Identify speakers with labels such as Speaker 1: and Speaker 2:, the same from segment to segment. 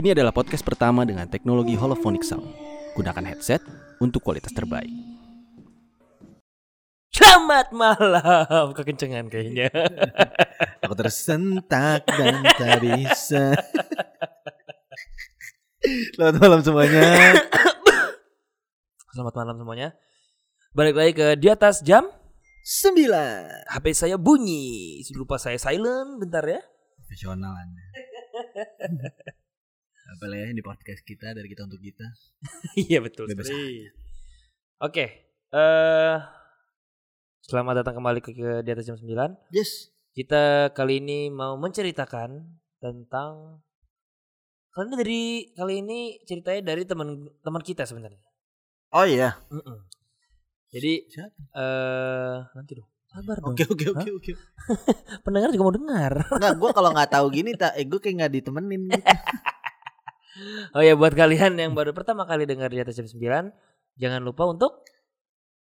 Speaker 1: Ini adalah podcast pertama dengan teknologi holophonic sound. Gunakan headset untuk kualitas terbaik.
Speaker 2: Selamat malam, kekencengan kayaknya.
Speaker 3: Aku tersentak dan tak bisa. Selamat malam semuanya.
Speaker 2: Selamat malam semuanya. Balik lagi ke di atas jam.
Speaker 3: Sembilan.
Speaker 2: HP saya bunyi. Lupa saya silent bentar ya.
Speaker 3: Profesional Anda. Apa lah ya di podcast kita dari kita untuk kita.
Speaker 2: Iya betul.
Speaker 3: Bebas
Speaker 2: sekali. Oke, eh selamat datang kembali ke, ke di atas jam 9.
Speaker 3: Yes.
Speaker 2: Kita kali ini mau menceritakan tentang kali ini dari kali ini ceritanya dari teman teman kita sebenarnya.
Speaker 3: Oh iya.
Speaker 2: Mm-mm. Jadi
Speaker 3: Siapa?
Speaker 2: eh nanti dong. Sabar dong.
Speaker 3: Oke oke oke oke.
Speaker 2: Pendengar juga mau dengar.
Speaker 3: Enggak, gue kalau nggak tahu gini tak, eh, gue kayak nggak ditemenin. Gitu.
Speaker 2: Oh ya buat kalian yang baru pertama kali dengar di atas jam 9 jangan lupa untuk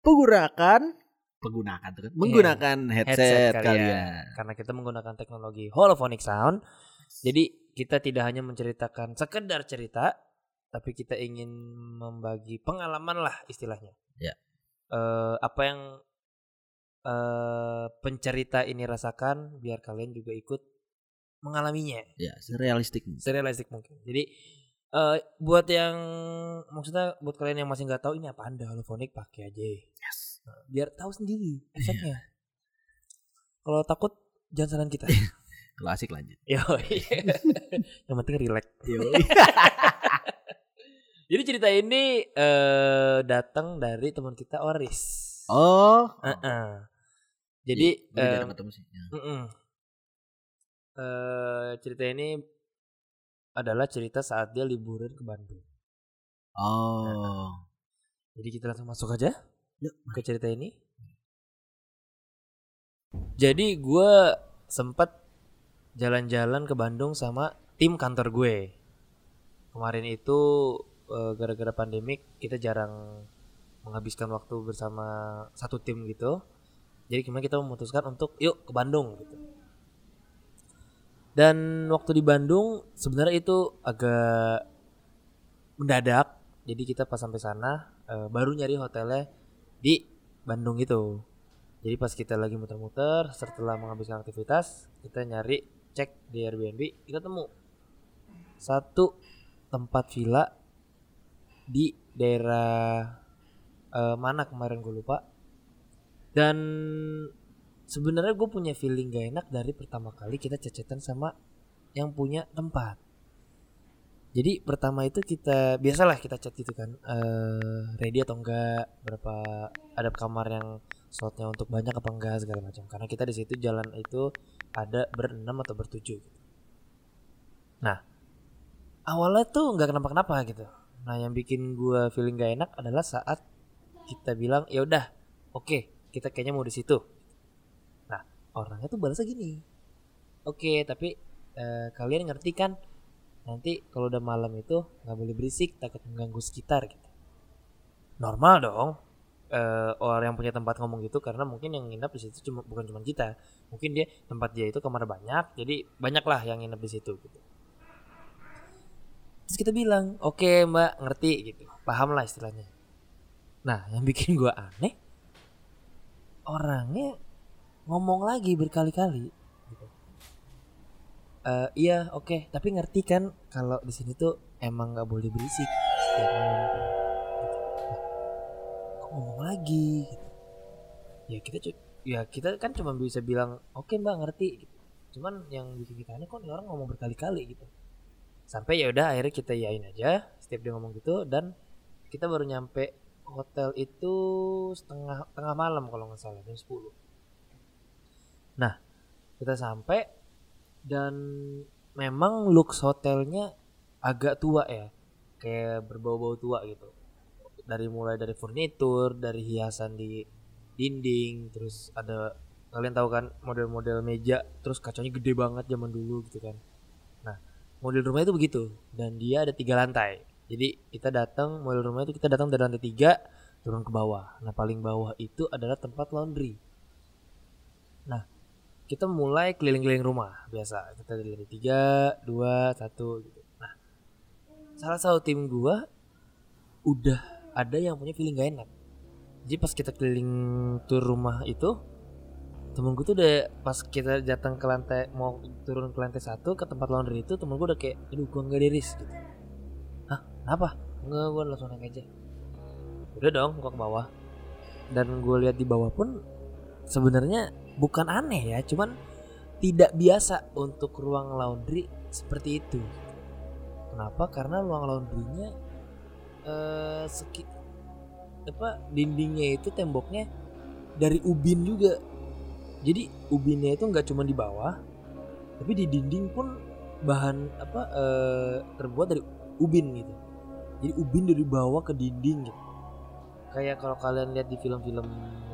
Speaker 3: Menggunakan menggunakan tuh kan? Menggunakan headset,
Speaker 2: headset
Speaker 3: kalian.
Speaker 2: karena kita menggunakan teknologi holophonic sound. Jadi kita tidak hanya menceritakan sekedar cerita tapi kita ingin membagi pengalaman lah istilahnya.
Speaker 3: Ya.
Speaker 2: Eh, apa yang eh pencerita ini rasakan biar kalian juga ikut mengalaminya.
Speaker 3: Ya, realistik.
Speaker 2: serealistik mungkin. Jadi eh buat yang maksudnya buat kalian yang masih nggak tahu ini apa anda holophonic pakai aja.
Speaker 3: Yes.
Speaker 2: Nah, biar tahu sendiri efeknya. Kalau takut jangan saran kita.
Speaker 3: Kalau asik lanjut.
Speaker 2: Yo, yang penting relax.
Speaker 3: Yo.
Speaker 2: Jadi cerita ini eh datang dari teman kita Oris.
Speaker 3: Oh.
Speaker 2: Heeh. Jadi
Speaker 3: Gue jarang
Speaker 2: em,
Speaker 3: ketemu sih. Ya.
Speaker 2: Mm-mm. Eh, cerita ini adalah cerita saat dia liburan ke Bandung.
Speaker 3: Oh.
Speaker 2: Jadi kita langsung masuk aja
Speaker 3: Yuk.
Speaker 2: ke cerita ini. Jadi gue sempat jalan-jalan ke Bandung sama tim kantor gue. Kemarin itu eh, gara-gara pandemik kita jarang menghabiskan waktu bersama satu tim gitu. Jadi kemarin kita memutuskan untuk yuk ke Bandung gitu. Dan waktu di Bandung sebenarnya itu agak mendadak. Jadi kita pas sampai sana eh, baru nyari hotelnya di Bandung itu. Jadi pas kita lagi muter-muter setelah menghabiskan aktivitas, kita nyari cek di Airbnb, kita temu satu tempat villa di daerah eh, mana kemarin gue lupa. Dan sebenarnya gue punya feeling gak enak dari pertama kali kita cecetan sama yang punya tempat. Jadi pertama itu kita biasalah kita chat gitu kan, eh ready atau enggak, berapa ada kamar yang slotnya untuk banyak apa enggak segala macam. Karena kita di situ jalan itu ada berenam atau bertujuh. Gitu. Nah awalnya tuh nggak kenapa-kenapa gitu. Nah yang bikin gua feeling gak enak adalah saat kita bilang ya udah, oke kita kayaknya mau di situ. Orangnya tuh balasnya gini, oke tapi eh, kalian ngerti kan? Nanti kalau udah malam itu nggak boleh berisik takut mengganggu sekitar gitu. Normal dong. Eh, orang yang punya tempat ngomong gitu karena mungkin yang nginap di situ cuma bukan cuma kita. Mungkin dia tempat dia itu kamar banyak jadi banyak lah yang nginap di situ gitu. Terus kita bilang oke mbak ngerti gitu. Paham lah istilahnya. Nah yang bikin gua aneh orangnya ngomong lagi berkali-kali gitu. Eh, iya oke tapi ngerti kan kalau di sini tuh emang nggak boleh berisik setiap malam gitu. Kok ngomong lagi gitu. ya kita ya kita kan cuma bisa bilang oke mbak ngerti gitu. cuman yang bikin kita aneh kok orang ngomong berkali-kali gitu sampai ya udah akhirnya kita yain aja setiap dia ngomong gitu dan kita baru nyampe hotel itu setengah tengah malam kalau nggak salah jam 10 nah kita sampai dan memang looks hotelnya agak tua ya. Kayak berbau-bau tua gitu. Dari mulai dari furnitur dari hiasan di dinding terus ada kalian tahu kan model-model meja terus kacanya gede banget zaman dulu gitu kan. Nah model rumah itu begitu dan dia ada tiga lantai. Jadi kita datang model rumah itu kita datang dari lantai tiga turun ke bawah. Nah paling bawah itu adalah tempat laundry. Nah kita mulai keliling-keliling rumah biasa. Kita dari tiga dua satu gitu. Nah salah satu tim gua udah ada yang punya feeling gak enak. Jadi pas kita keliling tur rumah itu temen gue tuh udah pas kita datang ke lantai mau turun ke lantai satu ke tempat laundry itu temen gue udah kayak aduh gue nggak diris gitu. Hah kenapa? Nggak gue langsung naik aja. Udah dong gue ke bawah. Dan gue lihat di bawah pun sebenarnya bukan aneh ya cuman tidak biasa untuk ruang laundry seperti itu. Kenapa? Karena ruang laundrynya eh seki apa dindingnya itu temboknya dari ubin juga. Jadi ubinnya itu nggak cuma di bawah tapi di dinding pun bahan apa eh, terbuat dari ubin gitu. Jadi ubin dari bawah ke dinding gitu. Kayak kalau kalian lihat di film-film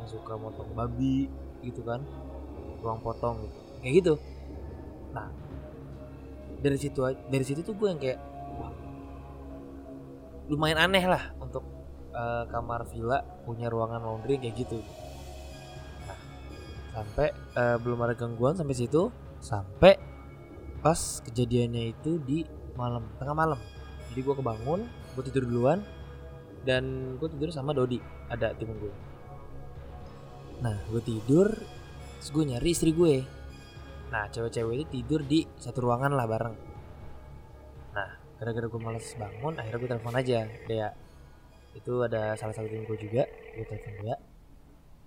Speaker 2: yang suka motong babi gitu kan. Ruang potong gitu. Kayak gitu. Nah dari situ dari situ tuh gue yang kayak wah lumayan aneh lah untuk eh, kamar villa punya ruangan laundry kayak gitu. Nah sampai eh, belum ada gangguan sampai situ sampai pas kejadiannya itu di malam tengah malam. Jadi gue kebangun gue tidur duluan dan gue tidur sama Dodi ada tim gue nah gue tidur terus gue nyari istri gue nah cewek-cewek itu tidur di satu ruangan lah bareng. Nah gara-gara gue males bangun akhirnya gue telepon aja. Dia itu ada salah satu tim gue juga gue telepon dia.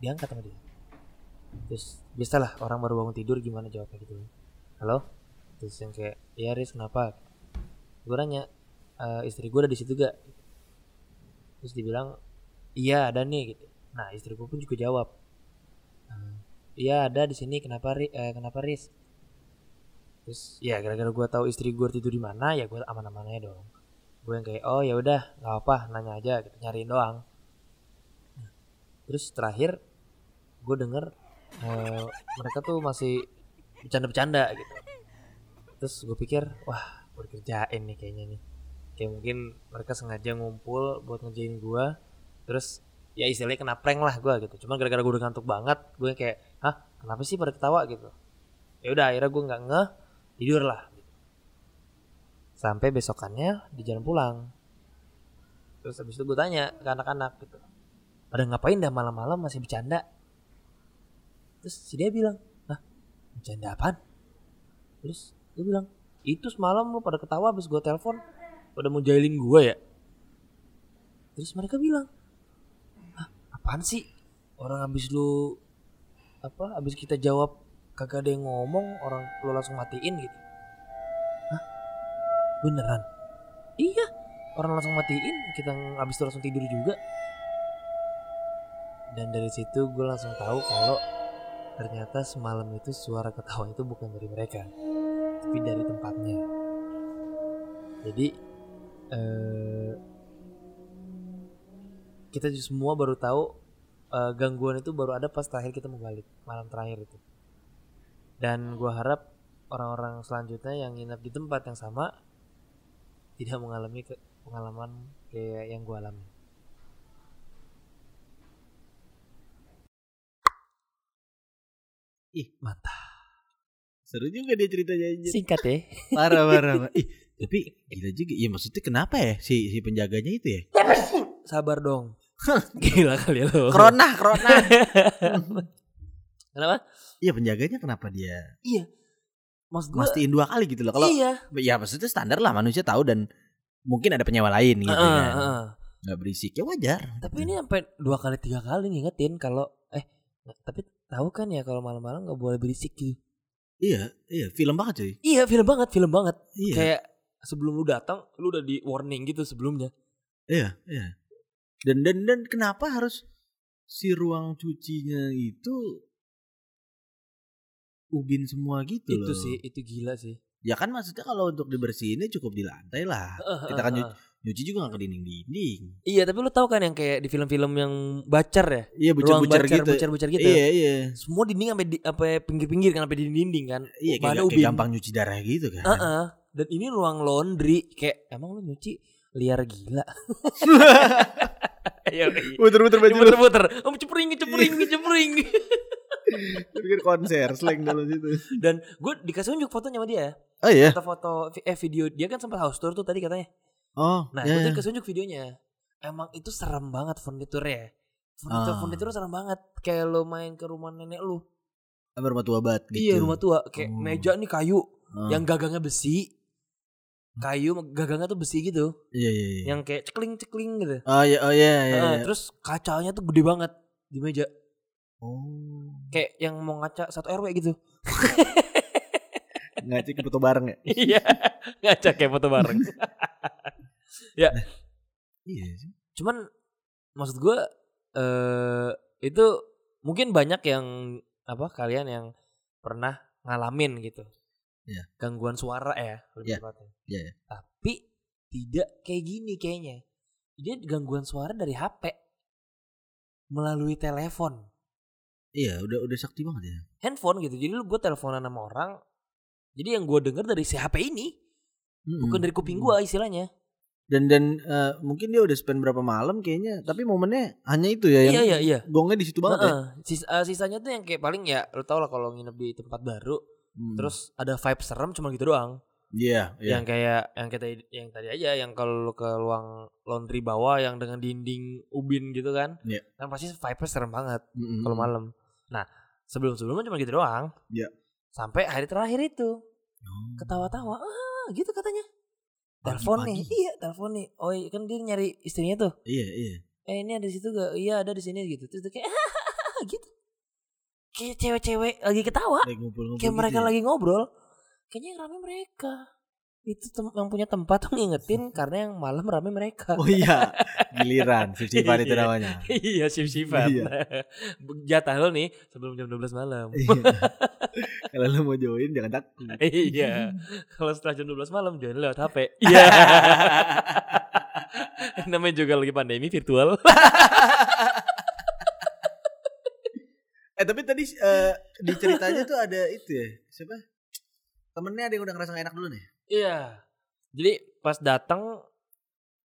Speaker 2: Dia angkat sama dia. Terus biasalah orang baru bangun tidur gimana jawabnya? Gitu. Halo? Terus yang kayak ya Riz kenapa? Gue nanya "Eh, istri gue ada di situ gak? Terus dibilang iya ada nih. Gitu. Nah istri gue pun juga jawab "Eh, iya ada di sini. Kenapa Ri eh, kenapa Riz? Terus ya gara-gara gue tahu istri gue tidur di mana ya gue aman-aman aja dong. Gue yang kayak oh ya udah nggak apa nanya aja gitu nyariin doang. Terus terakhir gue denger eh, mereka tuh masih bercanda-bercanda gitu. Terus gue pikir wah gue dikerjain nih kayaknya nih. Kayak mungkin mereka sengaja ngumpul buat ngerjain gue terus ya istilahnya kena prank lah gue gitu. Cuman gara-gara gue udah ngantuk banget gue kayak hah? Kenapa sih pada ketawa gitu? Ya udah akhirnya gue nggak ngeh tidur lah. Sampai besokannya di jalan pulang. Terus habis itu gue tanya ke anak-anak gitu. Pada ngapain dah malam-malam masih bercanda? Terus si dia bilang hah? Bercanda apaan? Terus gue bilang itu semalam lu pada ketawa habis gue telepon. Pada mau jahilin gue ya? Terus mereka bilang hah? Apaan sih? Orang habis lu apa habis kita jawab kagak ada yang ngomong orang lu langsung matiin gitu. Hah? Beneran? Iya. Orang langsung matiin kita habis itu langsung tidur juga. Dan dari situ gue langsung tahu kalau ternyata semalam itu suara ketawa itu bukan dari mereka tapi dari tempatnya. Jadi eh, kita semua baru tahu eh, gangguan itu baru ada pas terakhir kita mau balik malam terakhir itu dan gua harap orang-orang selanjutnya yang nginap di tempat yang sama tidak mengalami ke- pengalaman kayak yang gua alami
Speaker 3: Ih.
Speaker 2: mantap
Speaker 3: Seru juga dia ceritanya anjir.
Speaker 2: singkat ya
Speaker 3: Parah parah. parah. Ih, tapi gila juga. Iya maksudnya kenapa ya si si penjaganya itu ya?
Speaker 2: sabar dong gila kali ya lo
Speaker 3: Krona, krona.
Speaker 2: kenapa
Speaker 3: Iya penjaganya kenapa dia
Speaker 2: iya maksud gua
Speaker 3: mastiin dua kali gitu loh. Kalau
Speaker 2: iya
Speaker 3: ya maksudnya standar lah manusia tahu dan mungkin ada penyewa lain gitu
Speaker 2: Heeh,
Speaker 3: kan.
Speaker 2: heeh.
Speaker 3: Nggak berisik ya wajar.
Speaker 2: Tapi ini sampai dua kali tiga kali ngingetin kalau eh tapi tahu kan ya kalau malam-malam nggak boleh berisik gitu.
Speaker 3: Iya, iya film banget cuy.
Speaker 2: Iya film banget film banget.
Speaker 3: Iya.
Speaker 2: Kayak sebelum lu datang lu udah di warning gitu sebelumnya.
Speaker 3: Iya, iya. Dan dan dan kenapa harus si ruang cucinya itu ubin semua gitu
Speaker 2: itu
Speaker 3: loh.
Speaker 2: sih itu gila sih.
Speaker 3: Ya kan maksudnya kalau untuk dibersihinnya cukup di lantai lah. Kita kan
Speaker 2: Heeh.
Speaker 3: nyuci juga nggak ke dinding-dinding.
Speaker 2: Iya tapi lu tahu kan yang kayak di film-film yang bacar ya.
Speaker 3: Iya
Speaker 2: Ruang
Speaker 3: bucar-bucar
Speaker 2: bacar,
Speaker 3: gitu.
Speaker 2: bucar-bucar gitu.
Speaker 3: Iya, iya.
Speaker 2: Semua dinding sampai di sampai pinggir-pinggir kan sampai di dinding kan.
Speaker 3: Iya, kayak, kayak
Speaker 2: ubin.
Speaker 3: gampang nyuci darah gitu kan.
Speaker 2: Heeh. Dan ini ruang laundry kayak emang lu nyuci liar gila. Ayo.
Speaker 3: Muter-muter
Speaker 2: Muter-muter. Om cepring, cepring, cepring.
Speaker 3: Pikir konser slang dalam situ.
Speaker 2: Dan gue dikasih unjuk fotonya sama dia.
Speaker 3: Oh iya.
Speaker 2: Foto-foto eh video dia kan sempat house tour tuh tadi katanya.
Speaker 3: Oh,
Speaker 2: Nah,
Speaker 3: ya,
Speaker 2: gue tadi kesunjuk videonya. Emang itu serem banget furniturnya. Furnitur
Speaker 3: Ah.
Speaker 2: furnitur serem banget. Kayak lo main ke rumah nenek lu.
Speaker 3: Rumah tua banget gitu.
Speaker 2: Iya rumah tua. Kayak
Speaker 3: Oh.
Speaker 2: meja nih kayu.
Speaker 3: Oh.
Speaker 2: Yang gagangnya besi. Kayu gagangnya tuh besi gitu.
Speaker 3: Iya iya iya.
Speaker 2: Yang kayak cekling-cekling gitu.
Speaker 3: Oh iya oh iya iya.
Speaker 2: Heeh,
Speaker 3: iya.
Speaker 2: Terus kacanya tuh gede banget di meja.
Speaker 3: oh.
Speaker 2: Kayak yang mau ngaca satu RW gitu.
Speaker 3: Ngaci ke foto bareng ya?
Speaker 2: Iya. ngaca kayak foto bareng.
Speaker 3: Iya sih.
Speaker 2: Cuman maksud gue eh itu mungkin banyak yang apa kalian yang pernah ngalamin gitu.
Speaker 3: Iya.
Speaker 2: Gangguan suara ya lebih
Speaker 3: Iya.
Speaker 2: tepatnya.
Speaker 3: Iya, iya.
Speaker 2: Tapi tidak kayak gini kayaknya. Dia gangguan suara dari HP melalui telepon,
Speaker 3: Iya, udah udah sakti banget ya.
Speaker 2: handphone gitu. Jadi lu gue teleponan sama orang. Jadi yang gue denger dari si HP ini, bukan
Speaker 3: Mm-mm.
Speaker 2: dari kuping gue istilahnya.
Speaker 3: Dan dan eh, mungkin dia udah spend berapa malam kayaknya, tapi momennya hanya itu ya yang
Speaker 2: Iya iya iya.
Speaker 3: gongnya di situ banget ya.
Speaker 2: Heeh. Sis- eh, sisanya tuh yang kayak paling ya lu tau lah kalau nginep di tempat baru
Speaker 3: Hmm.
Speaker 2: terus ada vibe serem cuma gitu doang
Speaker 3: iya, iya.
Speaker 2: yang kayak yang kita yang tadi aja yang kalau ke ruang laundry bawah yang dengan dinding ubin gitu kan
Speaker 3: Iya.
Speaker 2: kan pasti vibe serem banget
Speaker 3: Mm-mm.
Speaker 2: kalau malam nah sebelum sebelumnya cuma gitu doang
Speaker 3: Iya.
Speaker 2: sampai hari terakhir itu
Speaker 3: Oh.
Speaker 2: ketawa-tawa ah gitu katanya telepon nih iya telepon nih oh iya, kan dia nyari istrinya tuh
Speaker 3: Iya, iya.
Speaker 2: eh ini ada di situ gak iya ada di sini gitu terus dia kayak gitu kayak cewek-cewek lagi ketawa
Speaker 3: Lagi ngumpul-ngumpul
Speaker 2: kayak
Speaker 3: gitu
Speaker 2: mereka
Speaker 3: ya.
Speaker 2: lagi ngobrol kayaknya yang rame mereka itu yang punya tempat tuh ngingetin karena yang malam rame mereka
Speaker 3: Oh iya, giliran sip-sipan itu
Speaker 2: Iya.
Speaker 3: namanya.
Speaker 2: iya sip-sipan
Speaker 3: Iya.
Speaker 2: jatah lo nih sebelum jam 12 malam
Speaker 3: Iya. Kalau lu mau join jangan takut.
Speaker 2: iya kalau setelah jam 12 malam jangan lewat HP iya namanya juga lagi pandemi virtual
Speaker 3: Eh tapi tadi eh, di ceritanya tuh ada itu ya. Siapa? Temennya ada yang udah ngerasa gak enak dulu nih.
Speaker 2: iya jadi pas datang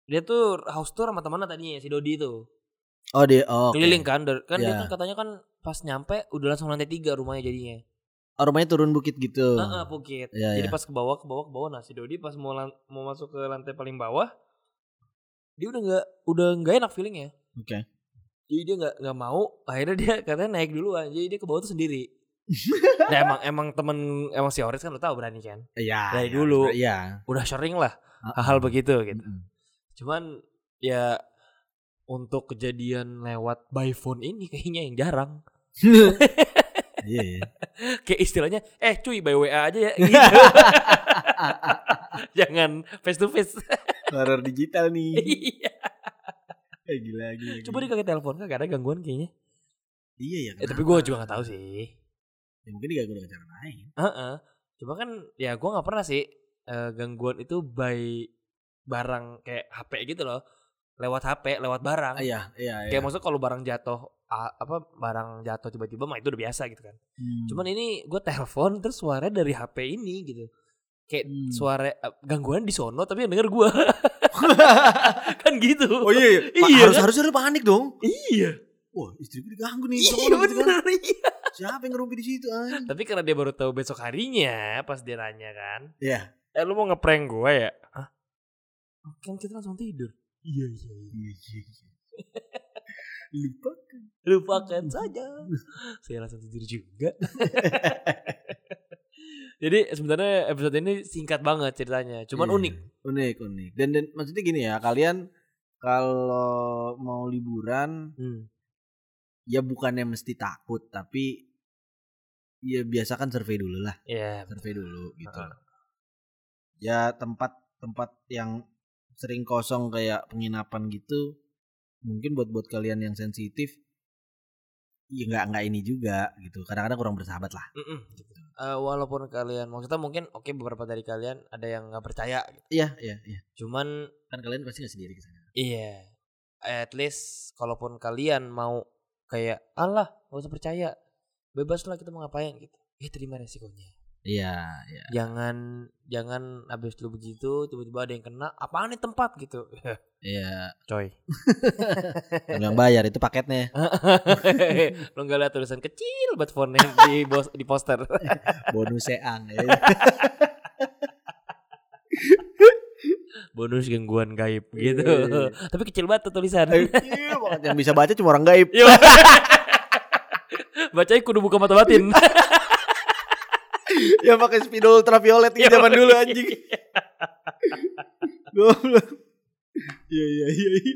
Speaker 2: dia tuh house tour sama temannya tadinya si Dodi itu
Speaker 3: Oh dia oh,
Speaker 2: keliling kan kan dia
Speaker 3: Iya.
Speaker 2: kan katanya kan pas nyampe udah langsung lantai tiga rumahnya jadinya
Speaker 3: Oh, rumahnya turun bukit gitu.
Speaker 2: Heeh, bukit.
Speaker 3: Iya,
Speaker 2: Jadi
Speaker 3: iya.
Speaker 2: pas ke bawah, ke bawah, ke bawah. Nah, si Dodi pas mau mau masuk ke lantai paling bawah, dia udah nggak udah nggak enak feelingnya.
Speaker 3: Oke.
Speaker 2: Jadi dia nggak nggak mau. Akhirnya dia katanya naik duluan. Jadi dia ke bawah tuh sendiri. nah emang emang temen emang si Oris kan lo tau berani kan.
Speaker 3: Iya.
Speaker 2: Dari
Speaker 3: iya,
Speaker 2: dulu.
Speaker 3: Iya.
Speaker 2: Udah sering lah hal-hal begitu gitu.
Speaker 3: Mm-mm.
Speaker 2: Cuman ya untuk kejadian lewat by phone ini kayaknya yang jarang.
Speaker 3: Iya. iya.
Speaker 2: Kayak istilahnya, eh cuy by WA aja ya. Gitu. Jangan face to face.
Speaker 3: Horor digital nih.
Speaker 2: Iya.
Speaker 3: Eh, gila gila.
Speaker 2: Coba dia kaget telepon kan gak ada gangguan kayaknya.
Speaker 3: Iya ya.
Speaker 2: Eh, tapi gue juga gak tahu sih.
Speaker 3: Ya, mungkin diganggu dengan cara lain.
Speaker 2: Heeh. Cuma kan ya gue nggak pernah sih eh, gangguan itu by barang kayak HP gitu loh. Lewat HP, lewat barang.
Speaker 3: Ah, iya, iya, iya.
Speaker 2: Kayak maksudnya kalau barang jatuh a- apa barang jatuh tiba-tiba mah itu udah biasa gitu kan.
Speaker 3: Hmm.
Speaker 2: Cuman ini gue telepon terus suaranya dari HP ini gitu. Kayak
Speaker 3: Hmm.
Speaker 2: suara eh, gangguan di sono tapi yang denger gue. kan gitu.
Speaker 3: Oh iya, iya.
Speaker 2: Iya,
Speaker 3: harus
Speaker 2: kan?
Speaker 3: harusnya lu panik dong.
Speaker 2: Iya.
Speaker 3: Wah, istriku diganggu nih.
Speaker 2: Iya
Speaker 3: gitu kan.
Speaker 2: bener. Iya.
Speaker 3: Siapa yang ngerumpi di situ anjing?
Speaker 2: Tapi karena dia baru tahu besok harinya pas dia nanya kan.
Speaker 3: Iya.
Speaker 2: Eh lu mau ngeprank gue ya? Hah? Kan kita langsung tidur. Iya iya iya.
Speaker 3: Iya, iya, iya. Lupa.
Speaker 2: Lupakan saja. Saya langsung tidur juga. Jadi sebenarnya episode ini singkat banget ceritanya. Cuman
Speaker 3: Iya.
Speaker 2: unik.
Speaker 3: Unik, unik. Dan, dan maksudnya gini ya, kalian kalau mau liburan
Speaker 2: Hmm.
Speaker 3: ya bukannya mesti takut, tapi ya biasakan survei dulu lah,
Speaker 2: Iya.
Speaker 3: survei dulu gitu.
Speaker 2: Heeh.
Speaker 3: Ya tempat-tempat yang sering kosong kayak penginapan gitu, mungkin buat buat kalian yang sensitif, ya nggak nggak ini juga gitu. Kadang-kadang kurang bersahabat lah.
Speaker 2: Mm-mm, gitu. Eh, walaupun kalian maksudnya mungkin oke beberapa dari kalian ada yang nggak percaya. gitu.
Speaker 3: Iya, iya, iya.
Speaker 2: Cuman
Speaker 3: Kan kalian pasti nggak sendiri ke sana.
Speaker 2: iya. At least kalaupun kalian mau kayak Allah gak usah percaya bebas lah kita mau ngapain gitu ya terima resikonya
Speaker 3: Iya, iya.
Speaker 2: jangan jangan habis lu begitu tiba-tiba ada yang kena apaan nih tempat gitu
Speaker 3: Iya.
Speaker 2: coy
Speaker 3: yang bayar itu paketnya.
Speaker 2: lu nggak lihat tulisan kecil buat font di bos, di poster
Speaker 3: bonus seang ya.
Speaker 2: bonus gangguan gaib gitu.
Speaker 3: Iya.
Speaker 2: Tapi kecil banget tuh tulisan.
Speaker 3: Iya banget yang bisa baca cuma orang gaib.
Speaker 2: Iya. Bacanya kudu buka mata batin.
Speaker 3: Yang pakai spidol ultraviolet gitu zaman dulu anjing. Goblok. Iya iya iya. iya.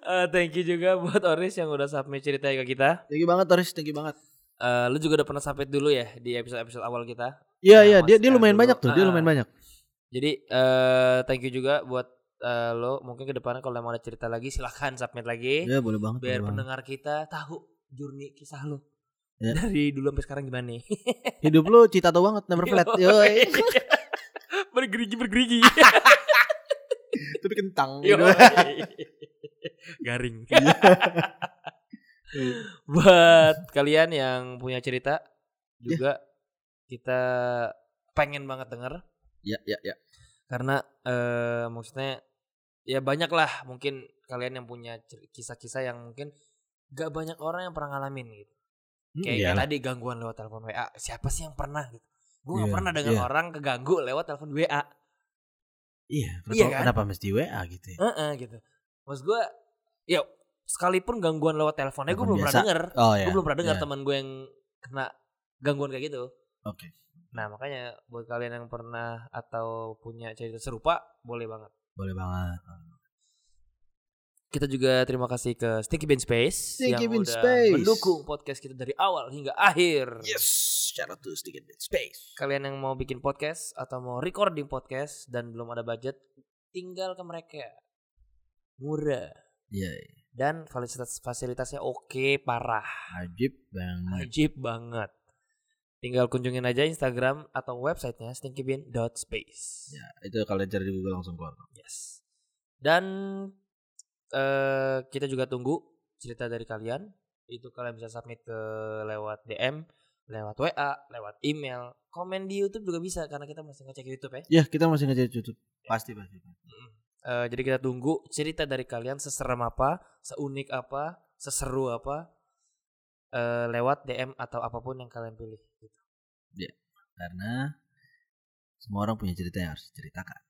Speaker 2: Eh, thank you juga buat Oris yang udah submit ceritanya ke kita.
Speaker 3: Thank you banget Toris, thank you banget.
Speaker 2: Eh, lu juga udah pernah submit dulu ya di episode-episode awal kita.
Speaker 3: Iya
Speaker 2: Nah,
Speaker 3: iya dia
Speaker 2: Mas
Speaker 3: dia lumayan
Speaker 2: dulu.
Speaker 3: banyak tuh, dia
Speaker 2: Ah.
Speaker 3: lumayan banyak.
Speaker 2: Jadi eh thank you juga buat eh, lo mungkin ke depannya kalau mau ada cerita lagi silahkan submit lagi
Speaker 3: Ya boleh banget.
Speaker 2: biar
Speaker 3: boleh banget.
Speaker 2: pendengar kita tahu journey kisah lo
Speaker 3: Ya.
Speaker 2: dari dulu sampai sekarang gimana nih.
Speaker 3: Hidup lu cita tuh banget, never flat. Yoi.
Speaker 2: bergerigi bergerigi.
Speaker 3: Tapi kentang.
Speaker 2: Yoi.
Speaker 3: gitu.
Speaker 2: Garing. buat kalian yang punya cerita juga kita pengen banget denger
Speaker 3: Ya ya ya.
Speaker 2: karena eh maksudnya ya banyak lah mungkin kalian yang punya kisah-kisah yang mungkin gak banyak orang yang pernah ngalamin gitu kayak
Speaker 3: iyalah.
Speaker 2: tadi gangguan lewat telepon WA siapa sih yang pernah gitu gue gak
Speaker 3: Iya,
Speaker 2: pernah dengar
Speaker 3: iya.
Speaker 2: orang keganggu lewat telepon WA
Speaker 3: Iya,
Speaker 2: Iya kan?
Speaker 3: kenapa mesti WA gitu ya?
Speaker 2: Heeh, gitu maksud gue ya sekalipun gangguan lewat teleponnya gue belum pernah denger
Speaker 3: Oh ya.
Speaker 2: gue belum pernah dengar
Speaker 3: iya.
Speaker 2: teman gue yang kena gangguan kayak gitu
Speaker 3: Oke.
Speaker 2: nah makanya buat kalian yang pernah atau punya cerita serupa boleh banget
Speaker 3: Boleh banget.
Speaker 2: Kita juga terima kasih ke Sticky Bean Space
Speaker 3: Sticky
Speaker 2: yang
Speaker 3: Bean
Speaker 2: udah
Speaker 3: Space.
Speaker 2: mendukung podcast kita dari awal hingga akhir.
Speaker 3: Yes, shout out to Stick and Space.
Speaker 2: Kalian yang mau bikin podcast atau mau recording podcast dan belum ada budget, tinggal ke mereka. Murah
Speaker 3: Iya,
Speaker 2: dan fasilitas fasilitasnya oke parah.
Speaker 3: ajib banget.
Speaker 2: Ajib banget. Tinggal kunjungin aja Instagram atau websitenya stinkybean.space.
Speaker 3: Ya, itu kalian cari di Google langsung keluar.
Speaker 2: Yes. Dan eh kita juga tunggu cerita dari kalian. Itu kalian bisa submit ke lewat DM, lewat WA, lewat email, komen di YouTube juga bisa karena kita masih ngecek YouTube ya.
Speaker 3: Ya, kita masih ngecek YouTube. Pasti pasti.
Speaker 2: Eh, jadi kita tunggu cerita dari kalian seserem apa, seunik apa, seseru apa eh lewat DM atau apa pun yang kalian pilih. Gitu.
Speaker 3: Karena semua orang punya cerita yang harus diceritakan.